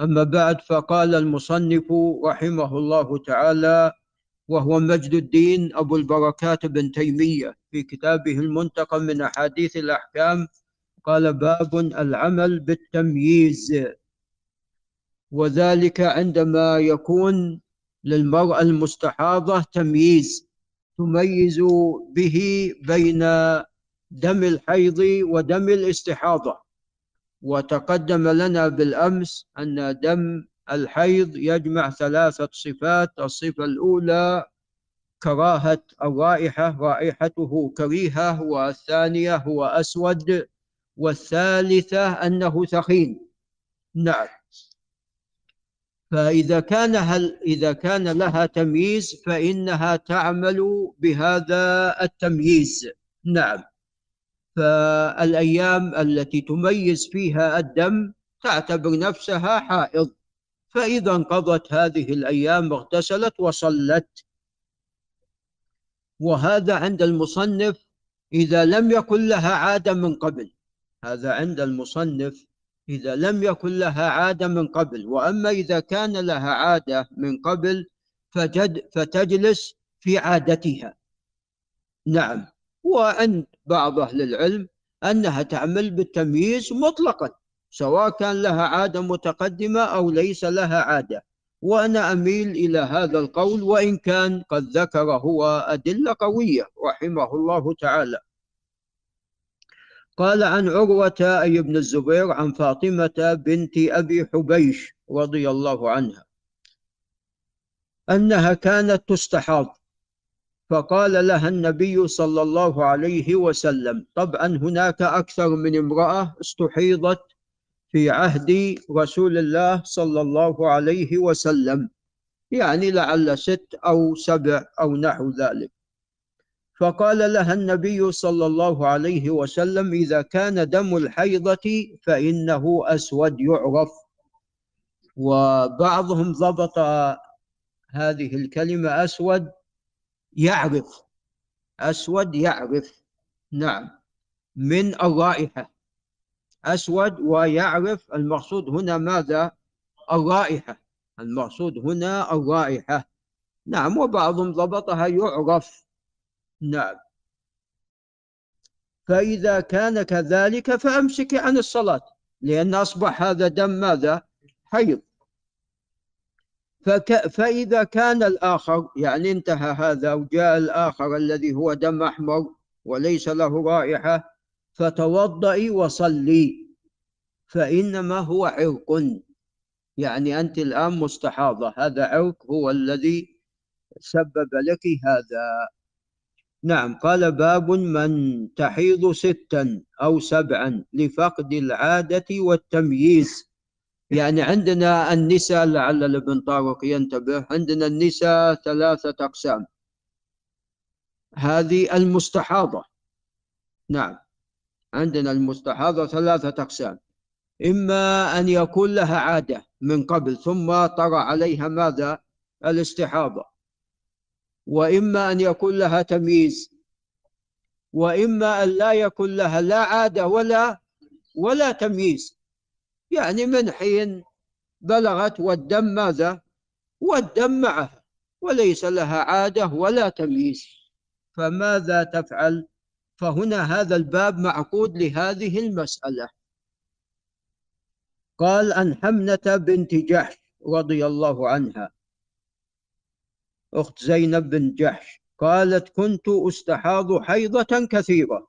أما بعد فقال المصنف رحمه الله تعالى وهو مجد الدين أبو البركات بن تيمية في كتابه المنتقى من أحاديث الأحكام قال باب العمل بالتمييز وذلك عندما يكون للمرأة المستحاضة تمييز تميز به بين دم الحيض ودم الاستحاضة. وتقدم لنا بالأمس أن دم الحيض يجمع ثلاثة صفات الصفة الأولى كراهة الرائحة رائحته كريهة والثانية هو أسود والثالثة أنه ثخين. نعم. فإذا كان هل إذا كان لها تمييز فإنها تعمل بهذا التمييز. نعم. فالأيام التي تميز فيها الدم تعتبر نفسها حائض. فإذا انقضت هذه الأيام اغتسلت وصلت. وهذا عند المصنف إذا لم يكن لها عادة من قبل. هذا عند المصنف إذا لم يكن لها عادة من قبل. وأما إذا كان لها عادة من قبل فتجلس في عادتها. نعم. وعند بعض أهل العلم أنها تعمل بالتمييز مطلقا سواء كان لها عادة متقدمة أو ليس لها عادة. وأنا أميل إلى هذا القول وإن كان قد ذكر هو أدلة قوية رحمه الله تعالى. قال عن عروة أي بن الزبير عن فاطمة بنت أبي حبيش رضي الله عنها أنها كانت تستحاض. فقال لها النبي صلى الله عليه وسلم طبعا هناك أكثر من امرأة استحيضت في عهد رسول الله صلى الله عليه وسلم يعني لعل ست أو سبع أو نحو ذلك. فقال لها النبي صلى الله عليه وسلم إذا كان دم الحيضة فإنه أسود يعرف. وبعضهم ضبط هذه الكلمة أسود يعرف أسود يعرف. نعم. من الرائحة. أسود ويعرف المقصود هنا ماذا؟ الرائحة. المقصود هنا الرائحة. نعم وبعضهم ضبطها يعرف. نعم. فإذا كان كذلك فأمسك عن الصلاة لأن أصبح هذا دم ماذا؟ حيض. فك فإذا كان الآخر يعني انتهى هذا وجاء الآخر الذي هو دم أحمر وليس له رائحة فتوضئي وصلي. فإنما هو عرق. يعني أنت الآن مستحاضة. هذا عرق هو الذي سبب لك هذا. نعم قال باب من تحيض ستا أو سبعا لفقد العادة والتمييز. يعني عندنا النساء لعل الابن طارق ينتبه عندنا النساء ثلاثة أقسام. هذه المستحاضة. نعم. عندنا المستحاضة ثلاثة أقسام. إما أن يكون لها عادة من قبل ثم طرأ عليها ماذا؟ الاستحاضة. وإما أن يكون لها تمييز. وإما أن لا يكون لها لا عادة ولا ولا تمييز. يعني من حين بلغت والدم ماذا؟ والدم معها وليس لها عادة ولا تمييز. فماذا تفعل؟ فهنا هذا الباب معقود لهذه المسألة. قال عن حمنة بنت جحش رضي الله عنها. أخت زينب بن جحش قالت كنت أستحاض حيضة كثيرة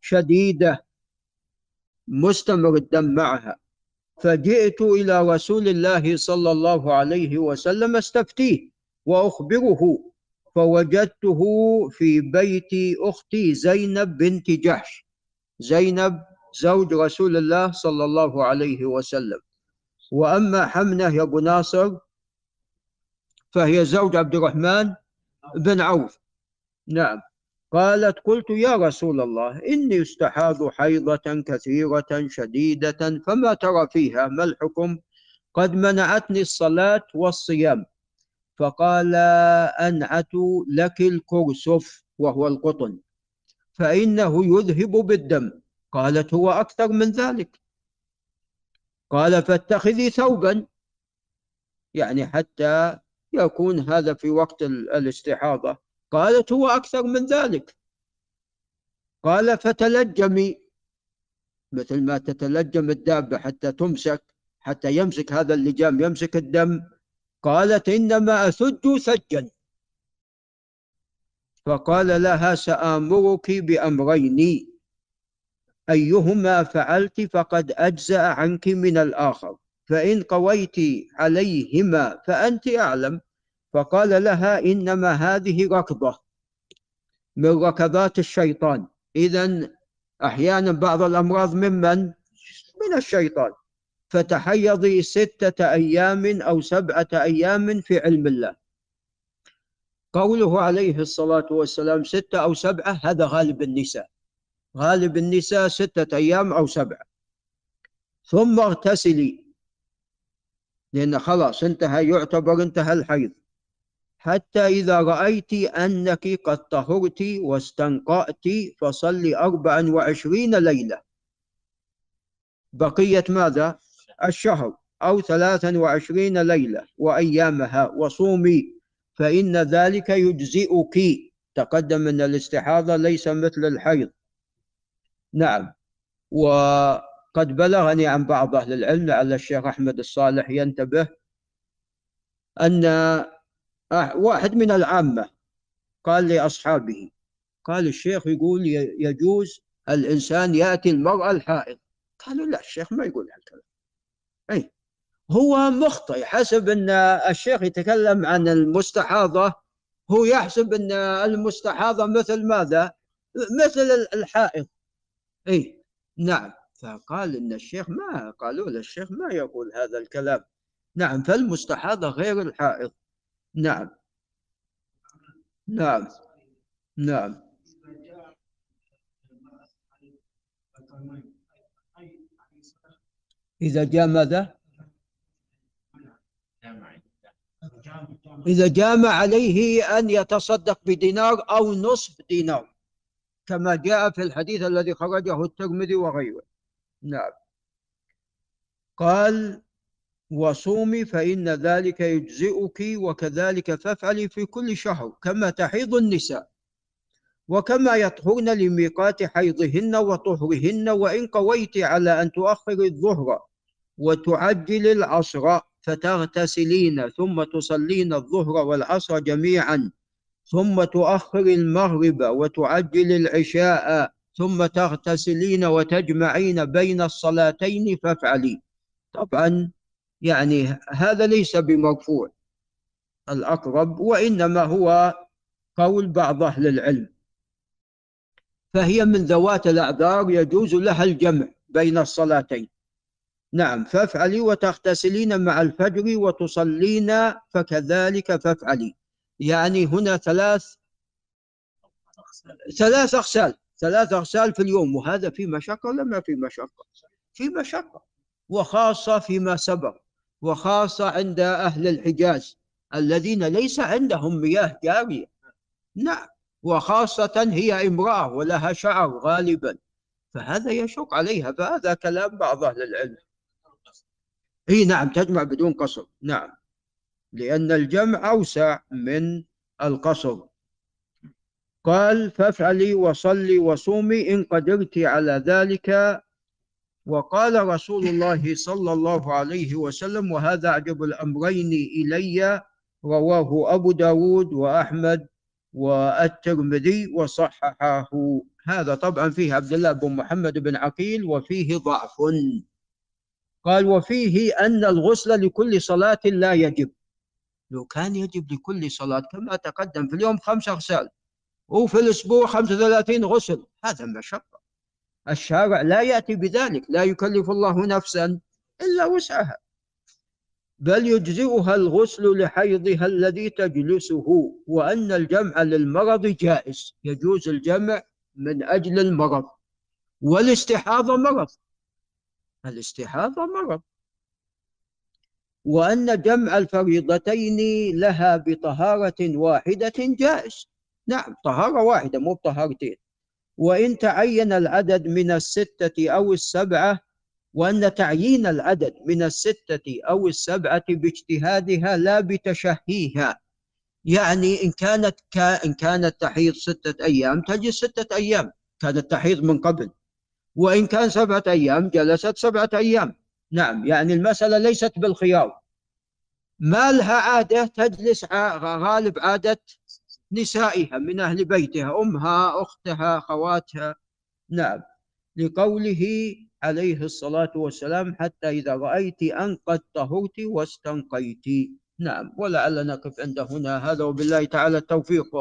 شديدة مستمر الدم معها. فجئت إلى رسول الله صلى الله عليه وسلم استفتيه وأخبره فوجدته في بيت أختي زينب بنت جحش. زينب زوج رسول الله صلى الله عليه وسلم. وأما حمنة يا أبو ناصر فهي زوج عبد الرحمن بن عوف. نعم. قالت قلت يا رسول الله إني استحاض حيضة كثيرة شديدة فما ترى فيها ما الحكم؟ قد منعتني الصلاة والصيام. فقال أنعت لك الكرسف وهو القطن فإنه يذهب بالدم. قالت هو أكثر من ذلك. قال فاتخذي ثوبا. يعني حتى يكون هذا في وقت الاستحاضة. قالت هو أكثر من ذلك. قال فتلجمي مثل ما تتلجم الدابة حتى تمسك حتى يمسك هذا اللجام يمسك الدم. قالت إنما أثج ثجا فقال لها سآمرك بأمرين. أيهما فعلت فقد أجزأ عنك من الآخر. فإن قويت عليهما فأنت أعلم. فقال لها إنما هذه ركضة من ركضات الشيطان. إذا أحيانا بعض الأمراض ممن؟ من الشيطان. فتحيضي ستة أيام أو سبعة أيام في علم الله. قوله عليه الصلاة والسلام ستة أو سبعة هذا غالب النساء. غالب النساء ستة أيام أو سبعة. ثم اغتسلي. لأن خلاص انتهى يعتبر انتهى الحيض. حتى إذا رأيت أنك قد طهرت واستنقأت فصلي أربعا وعشرين ليلة. بقية ماذا؟ الشهر أو ثلاثا وعشرين ليلة وأيامها وصومي فإن ذلك يجزئك. تقدم أن الاستحاضة ليس مثل الحيض. نعم. وقد بلغني عن بعض أهل العلم لعل الشيخ أحمد الصالح ينتبه أن واحد من العامة. قال لأصحابه قال الشيخ يقول يجوز الإنسان يأتي المرأة الحائض. قالوا لا الشيخ ما يقول هالكلام. أي هو مخطئ حسب أن الشيخ يتكلم عن المستحاضة هو يحسب أن المستحاضة مثل ماذا؟ مثل الحائض. أي نعم. فقال أن الشيخ ما قالوا له الشيخ ما يقول هذا الكلام. نعم فالمستحاضة غير الحائض. نعم. نعم. نعم. إذا جاء ماذا؟ إذا جامع عليه أن يتصدق بدينار أو نصف دينار كما جاء في الحديث الذي خرجه الترمذي وغيره. نعم. قال وصومي فإن ذلك يجزئك وكذلك فافعلي في كل شهر كما تحيض النساء وكما يطهرن لميقات حيضهن وطهرهن وإن قويت على أن تؤخر الظهر وتعجل العصر فتغتسلين ثم تصلين الظهر والعصر جميعا ثم تؤخر المغرب وتعجل العشاء ثم تغتسلين وتجمعين بين الصلاتين فافعلي. طبعا يعني هذا ليس بمرفوع الأقرب وإنما هو قول بعض أهل العلم. فهي من ذوات الأعذار يجوز لها الجمع بين الصلاتين. نعم فافعلي وتغتسلين مع الفجر وتصلين فكذلك فافعلي. يعني هنا ثلاث ثلاث أغسال ثلاث أغسال في اليوم وهذا في مشقة ولا ما في مشقة؟ في مشقة وخاصة فيما سبق. وخاصة عند أهل الحجاز الذين ليس عندهم مياه جارية. نعم وخاصة هي امرأة ولها شعر غالبا فهذا يشق عليها فهذا كلام بعض أهل العلم. إي نعم تجمع بدون قصر. نعم لأن الجمع أوسع من القصر. قال فافعلي وصلي وصومي إن قدرت على ذلك وقال رسول الله صلى الله عليه وسلم وهذا أعجب الأمرين إلي رواه أبو داود وأحمد والترمذي وصححه. هذا طبعا فيه عبد الله بن محمد بن عقيل وفيه ضعف. قال وفيه أن الغسل لكل صلاة لا يجب. لو كان يجب لكل صلاة كما تقدم في اليوم خمس أغسال وفي الأسبوع 35 غسل. هذا مشقة الشارع لا يأتي بذلك لا يكلف الله نفسا إلا وسعها بل يجزئها الغسل لحيضها الذي تجلسه وأن الجمع للمرض جائز يجوز الجمع من أجل المرض والاستحاضة مرض الاستحاضة مرض وأن جمع الفريضتين لها بطهارة واحدة جائز. نعم طهارة واحدة مو بطهارتين. وإن تعين العدد من الستة أو السبعة وأن تعيين العدد من الستة أو السبعة باجتهادها لا بتشهيها. يعني إن كانت كا إن كانت تحيض ستة أيام تجلس ستة أيام. كانت تحيض من قبل. وإن كان سبعة أيام جلست سبعة أيام. نعم يعني المسألة ليست بالخيار. ما لها عادة تجلس غالب عادة نسائها من أهل بيتها أمها أختها خواتها. نعم. لقوله عليه الصلاة والسلام حتى إذا رأيت أن قد طهرت واستنقيت. نعم. ولعل نقف عند هنا. هذا وبالله تعالى التوفيق.